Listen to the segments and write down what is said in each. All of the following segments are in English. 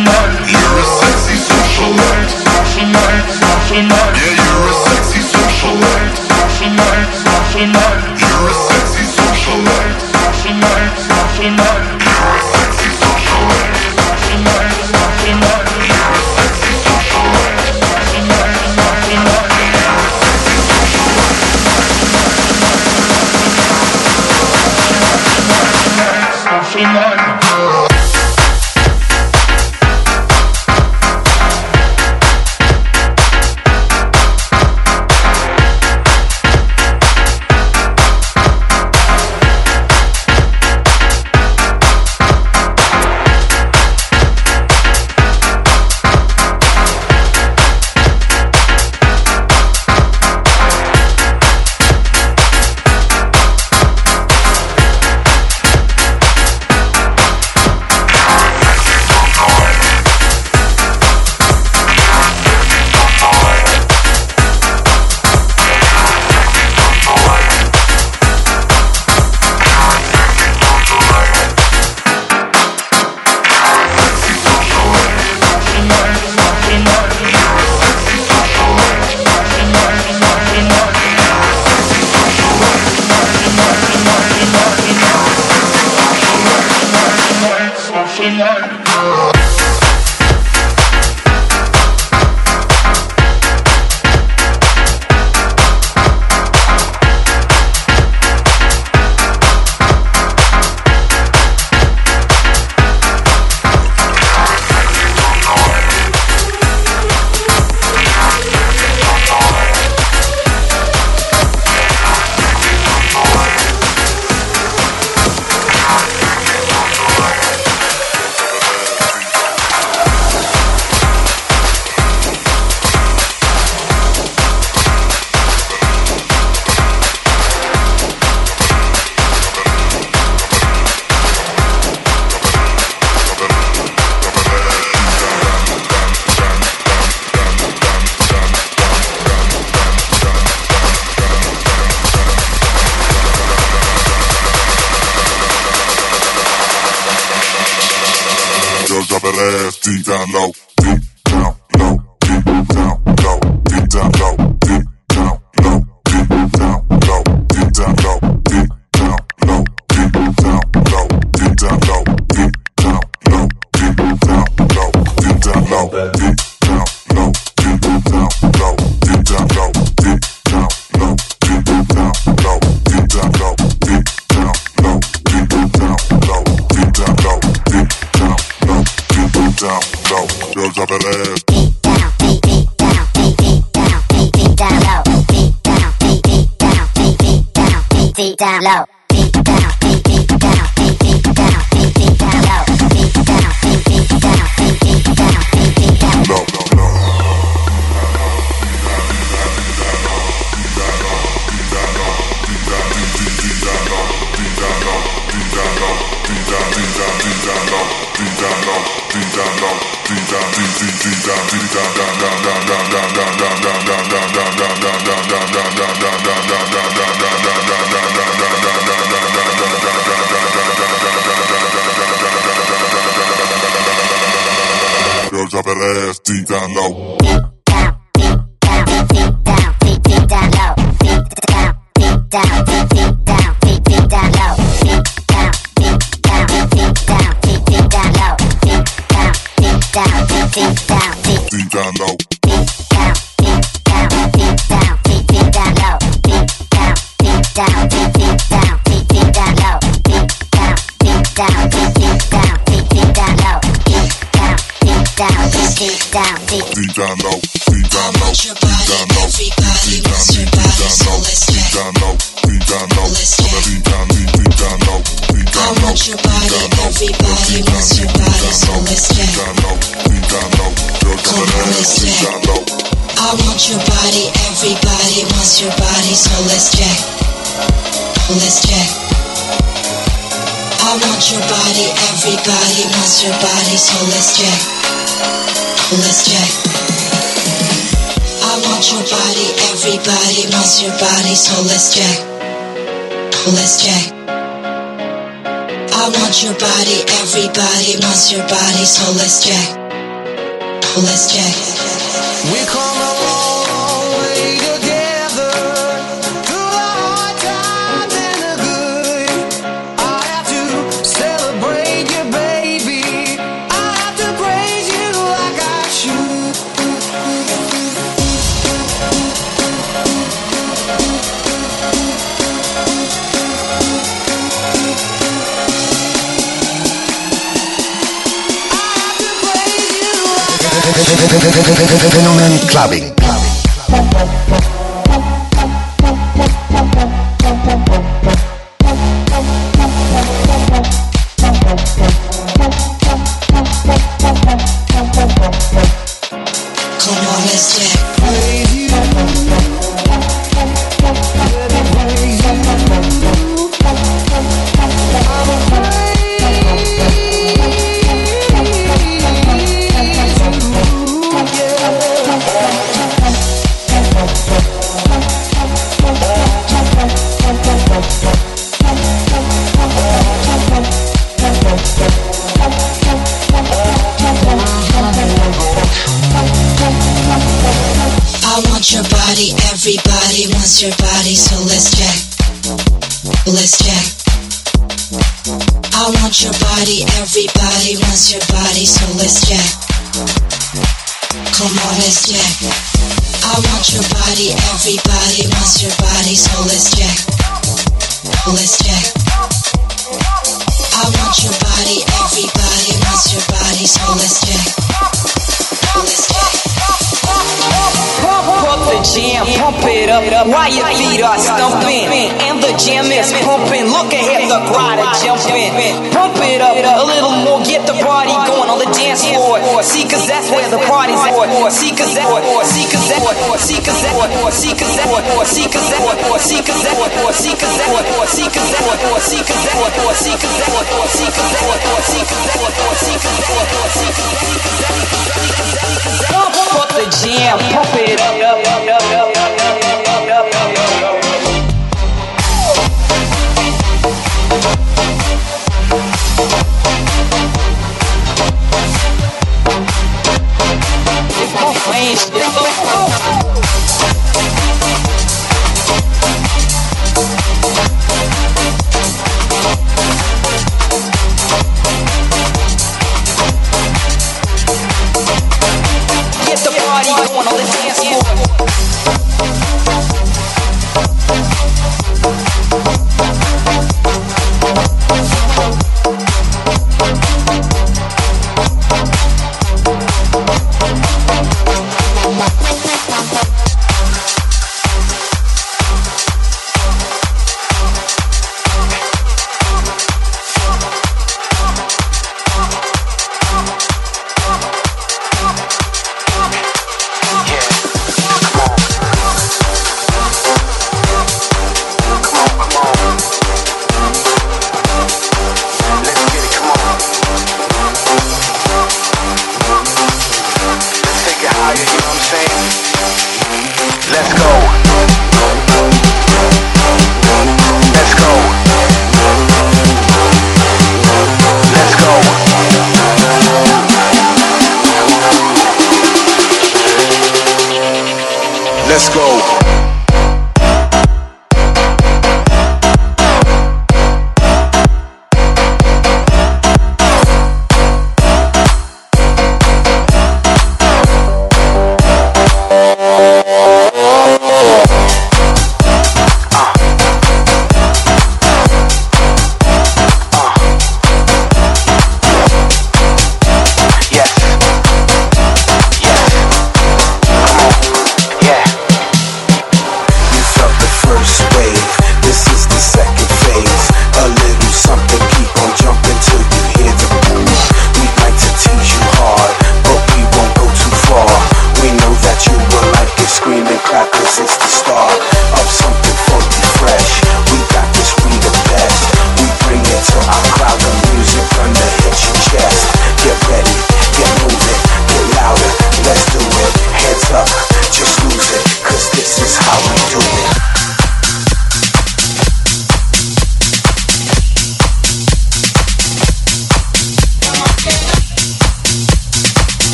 on. Titano. Everybody wants your body, so let's check. Let's check. I want your body, everybody wants your body, so let's check. Let's check. I want your body, everybody wants your body, so let's check. Let's check. We Fenomen Clubbing. clubbing. It up while your feet are stumping. And the jam is pumping. Look ahead, the crowd are jumping. Pump it up a little more, get the party going on the dance floor. See, cause that's where the party's at. See, cause that, see, cause that, see, cause that, see, cause that, see, cause that, see, cause that, see, cause that, see, cause that, see, cause that, see, cause that, see, cause that, see, cause that, see, cause that, Pump up the jam, pump it up, up, up, up, up, up, up, yo, yo, yo, yo.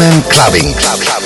Clubbing. clubbing.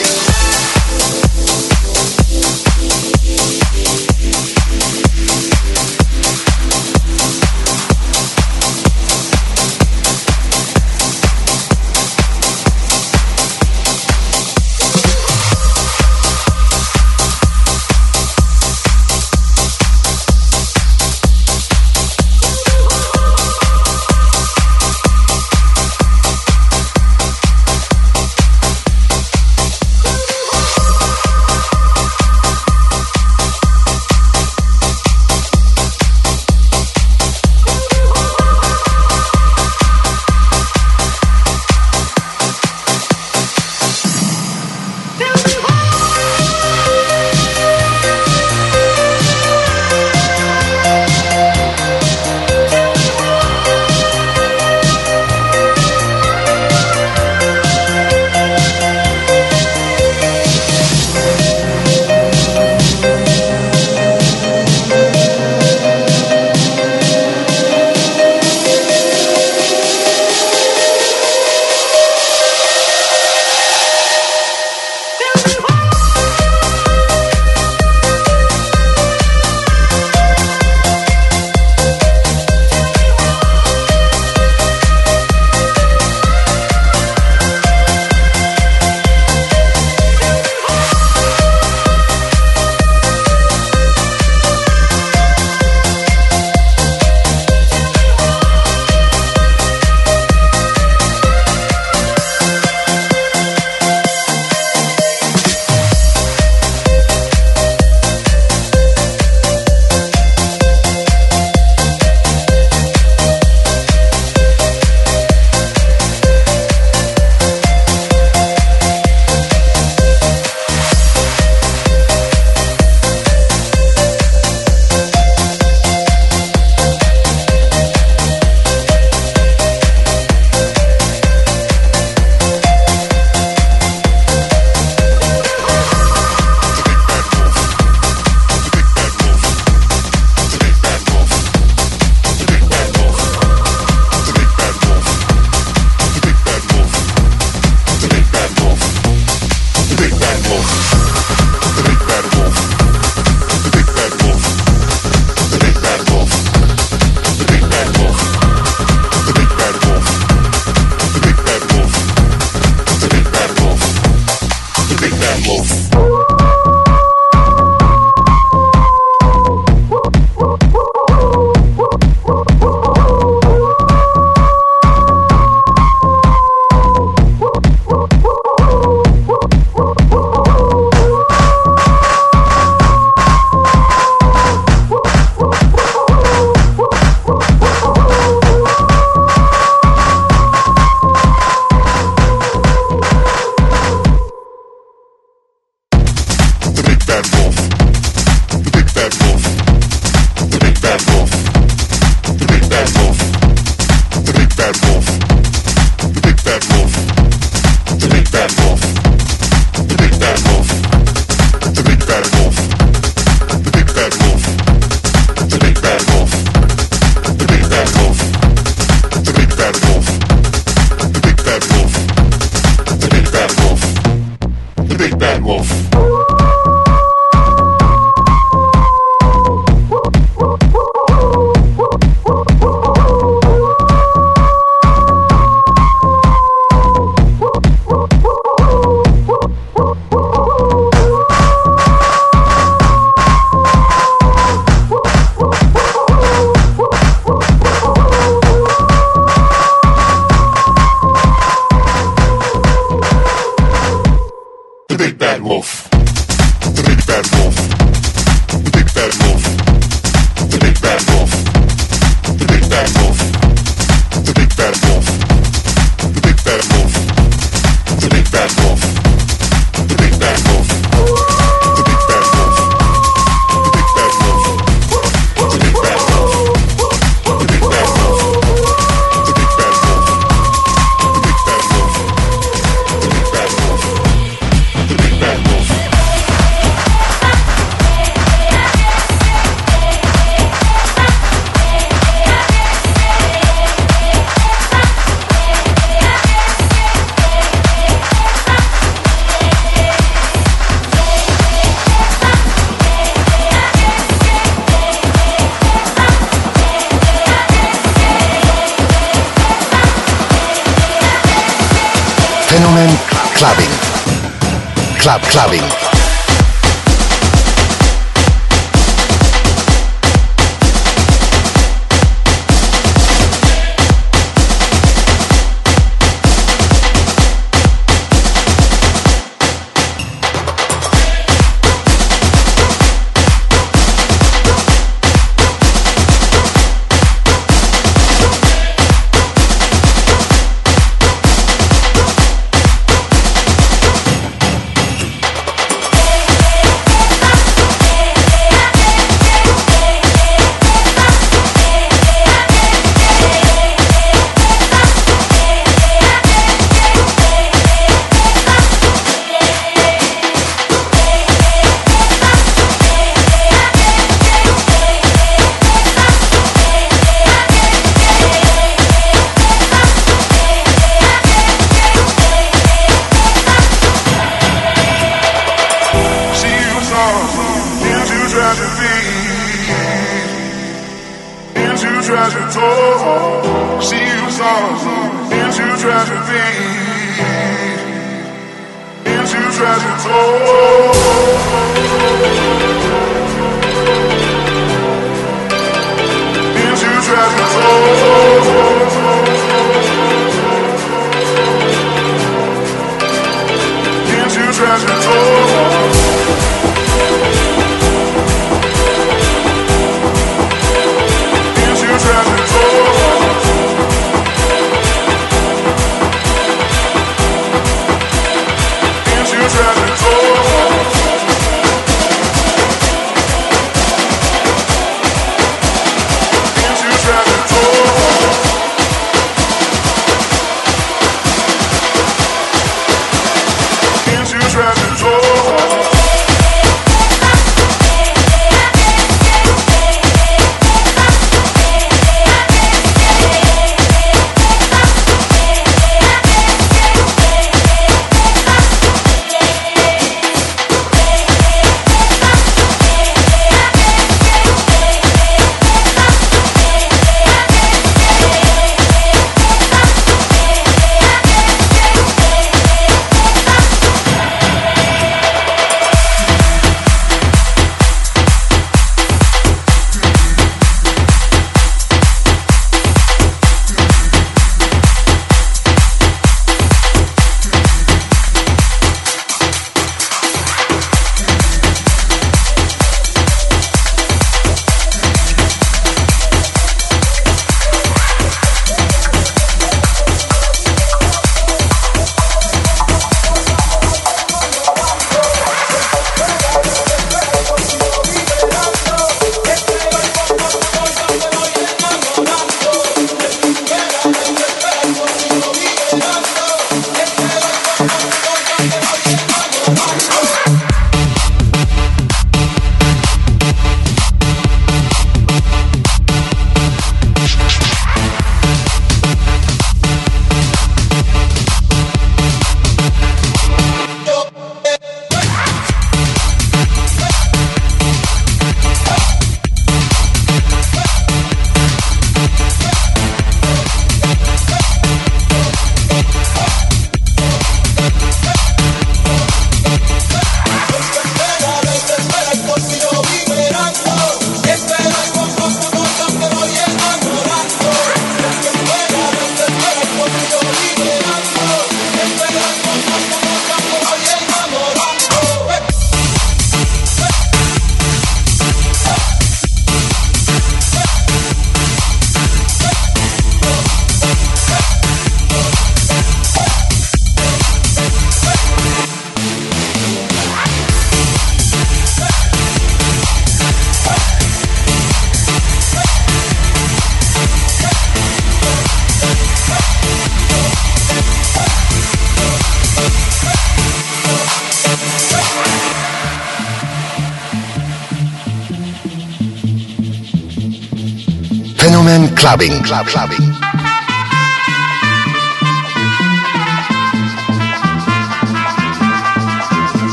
Clubbing. Club Clubbing.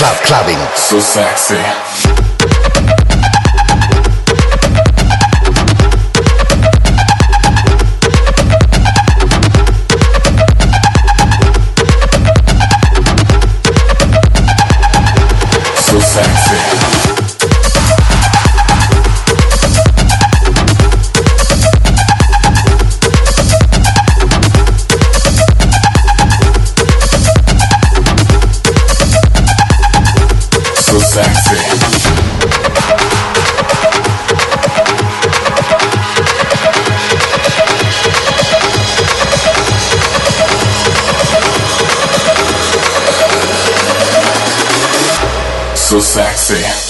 Club clubbing. So sexy. So sexy.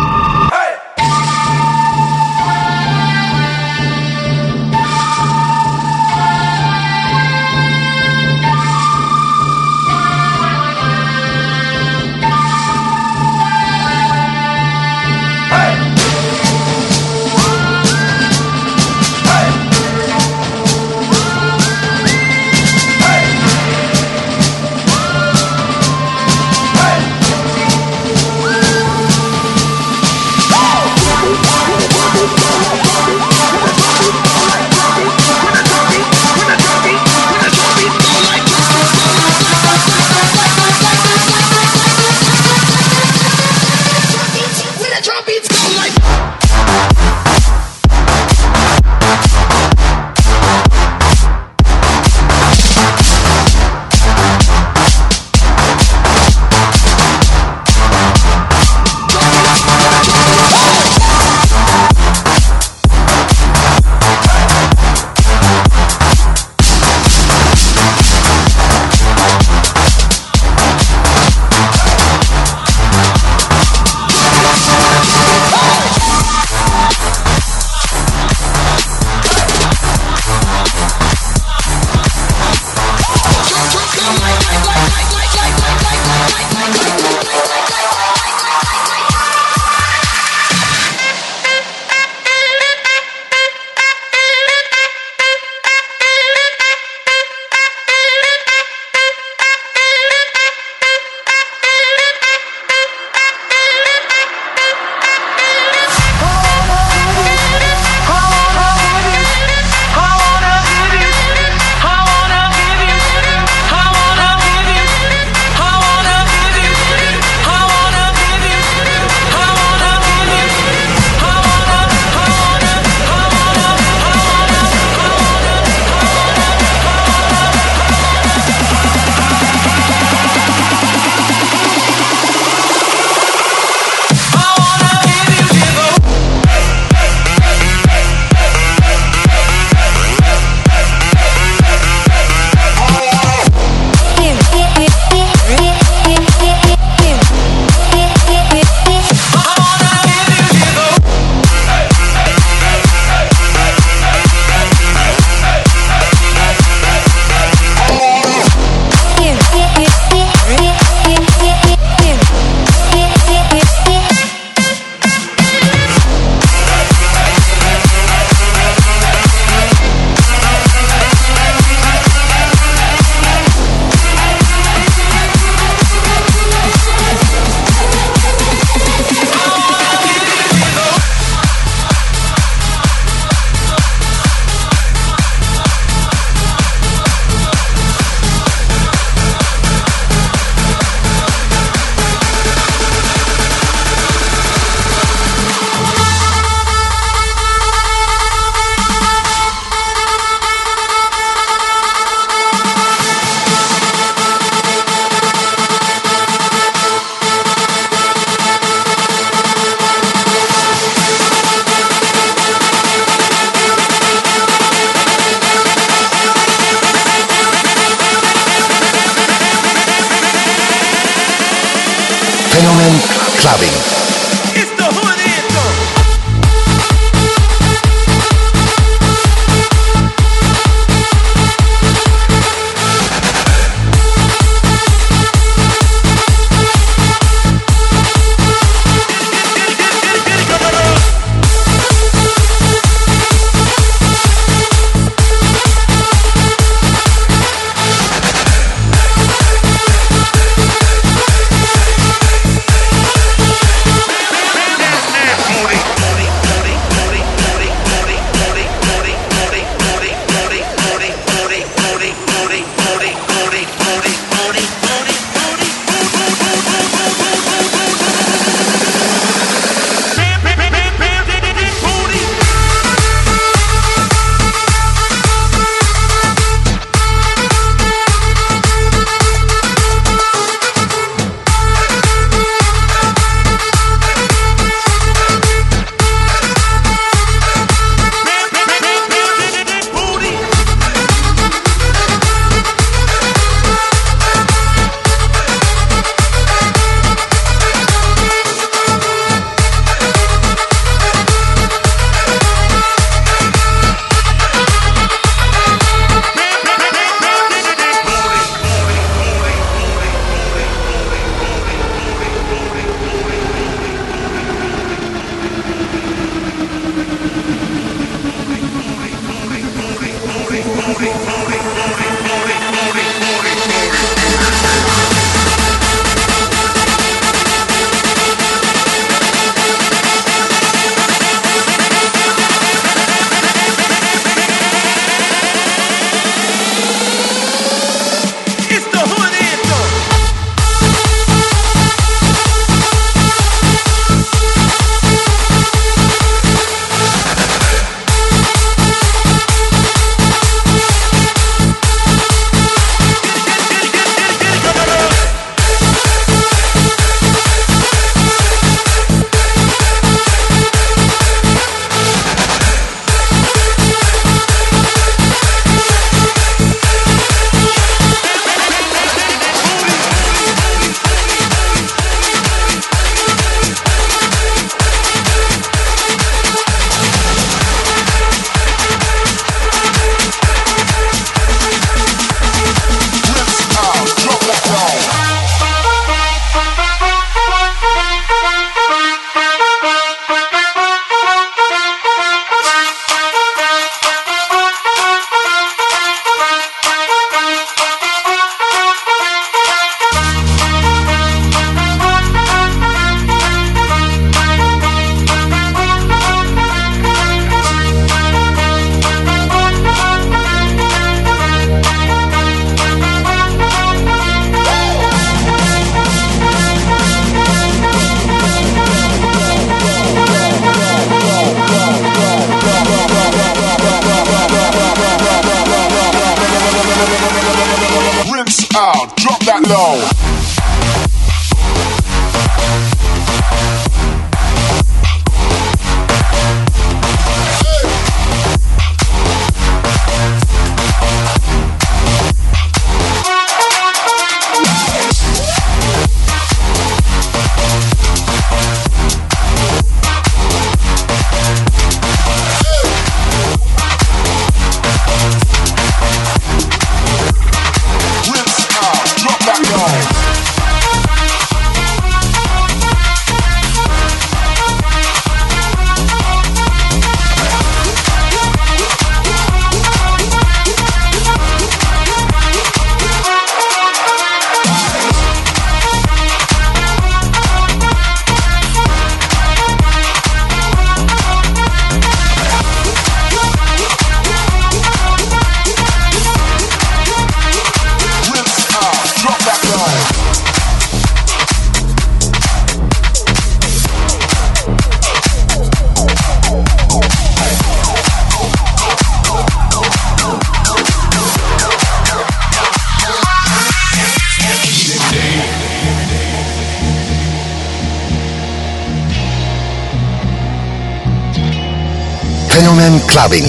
Fenomen Clubbing.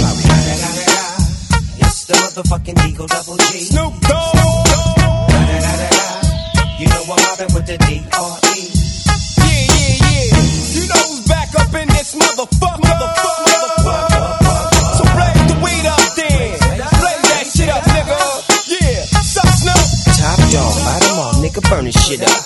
The motherfucking Eagle Double G. You know I'm with the D-R-E. Yeah, yeah, yeah. You know who's back up in this motherfucker. Motherfucker, motherfucker. So blaze the weed up then. Blaze that shit up, nigga. Yeah. Top dog, bottom nigga burn this shit up.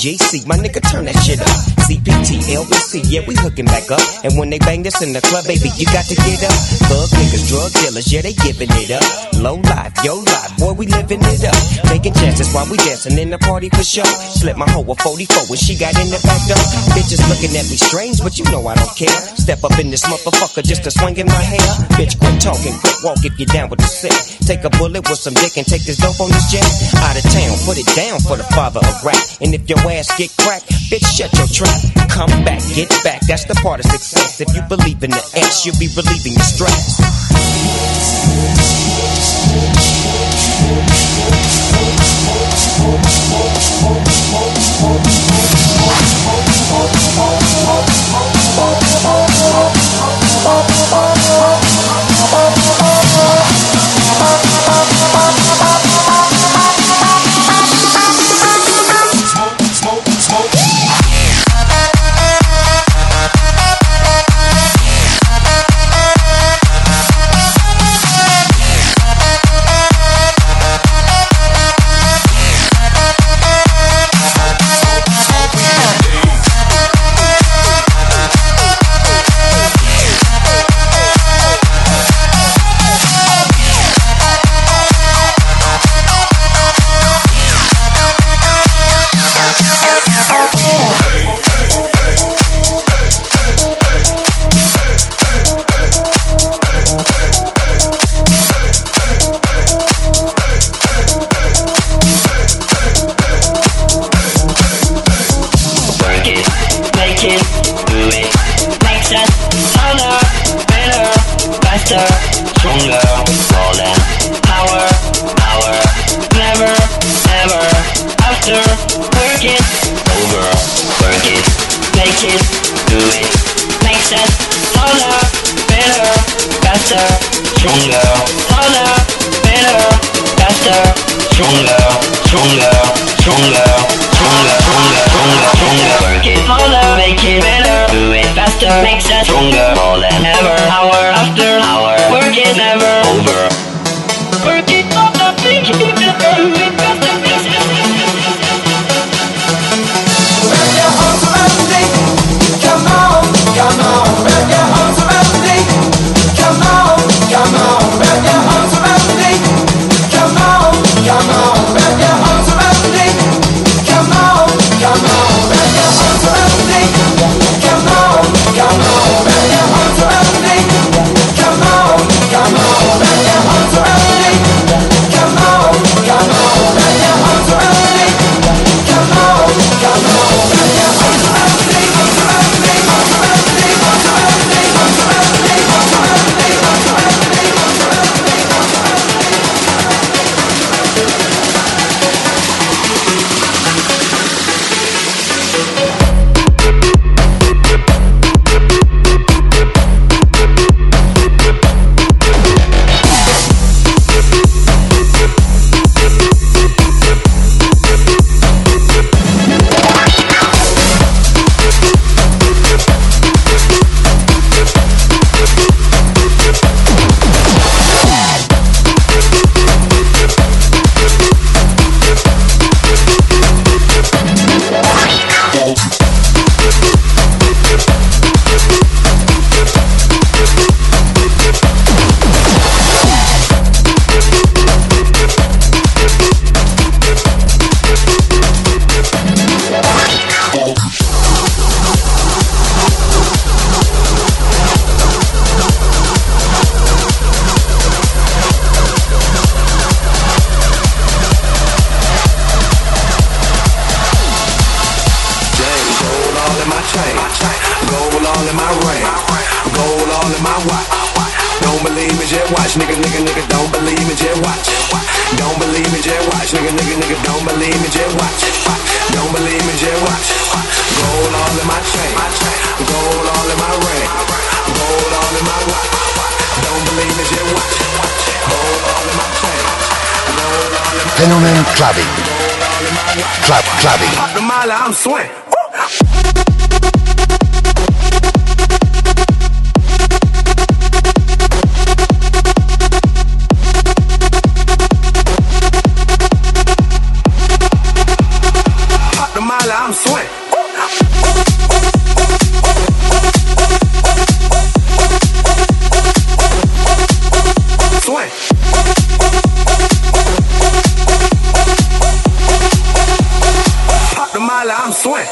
DPGC, my nigga turn that shit up. CPT, LBC, yeah, we hooking back up. And when they bang this in the club, baby, you got to get up. Thug niggas, drug dealers, yeah, they giving it up. Low life, yo life, boy, we living it up. Taking chances while we dancing in the party for show. Slip my hoe a 44 when she got in the back door. Bitches looking at me strange, but you know I don't care. Step up in this motherfucker just to swing in my hair. Bitch, quit talking, quit walk if you're down with the sick. Take a bullet with some dick and take this dope on this jet. Out of town, put it down for the father of rap. And if your ass get cracked, bitch, shut your trap. Come back, get back, that's the part of success. If you believe in the ass, you'll be relieving your stress. Makes mile, I'm swing.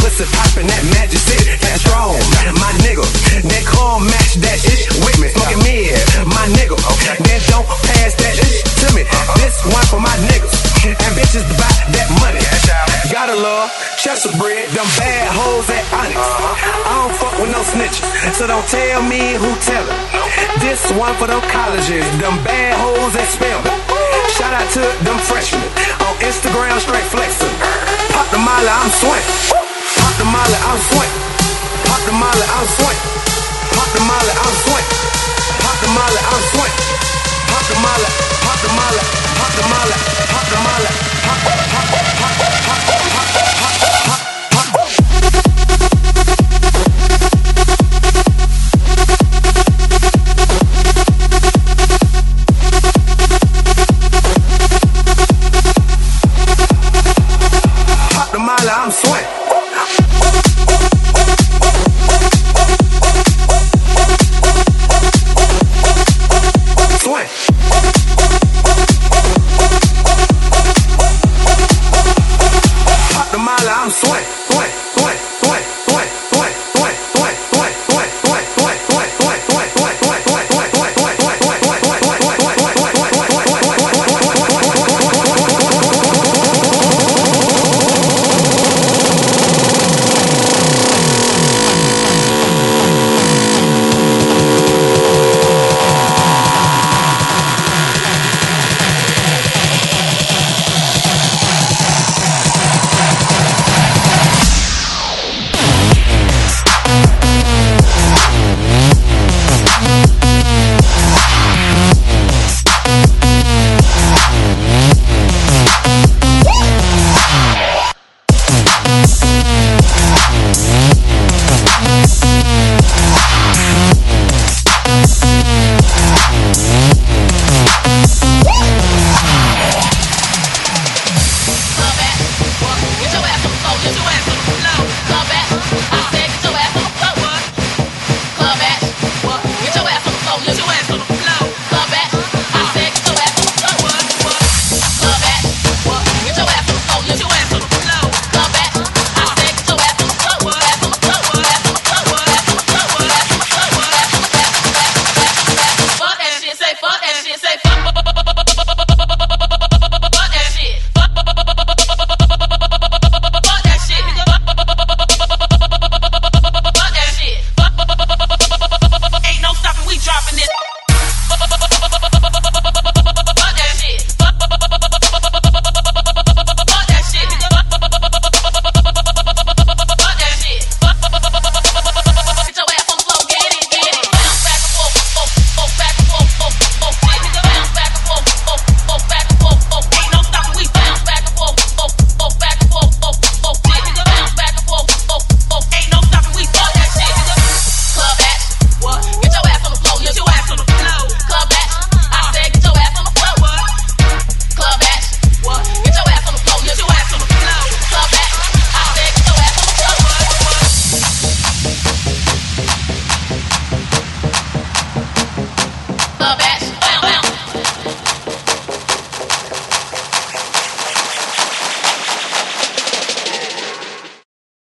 Pussy poppin' that magic shit, that strong. My nigga, that call match that shit with me. Smoking mid, my nigga. Then don't pass that shit to me. This one for my niggas. And bitches buy that money. Gotta love, Chester bread, them bad hoes at Onyx. I don't fuck with no snitches, so don't tell me who tell it. This one for them colleges, them bad hoes at Spelman. Shout out to them freshmen on Instagram, straight flexing. Pop the molly, I'm swing. Pop the molly, I'm swing. Pop the molly, I'm swing. Pop the molly, I'm swing. Pop the molly, I'm swing. Pop the molly, pop the molly, pop the molly, pop the molly, pop, pop, pop, pop, pop, pop, pop.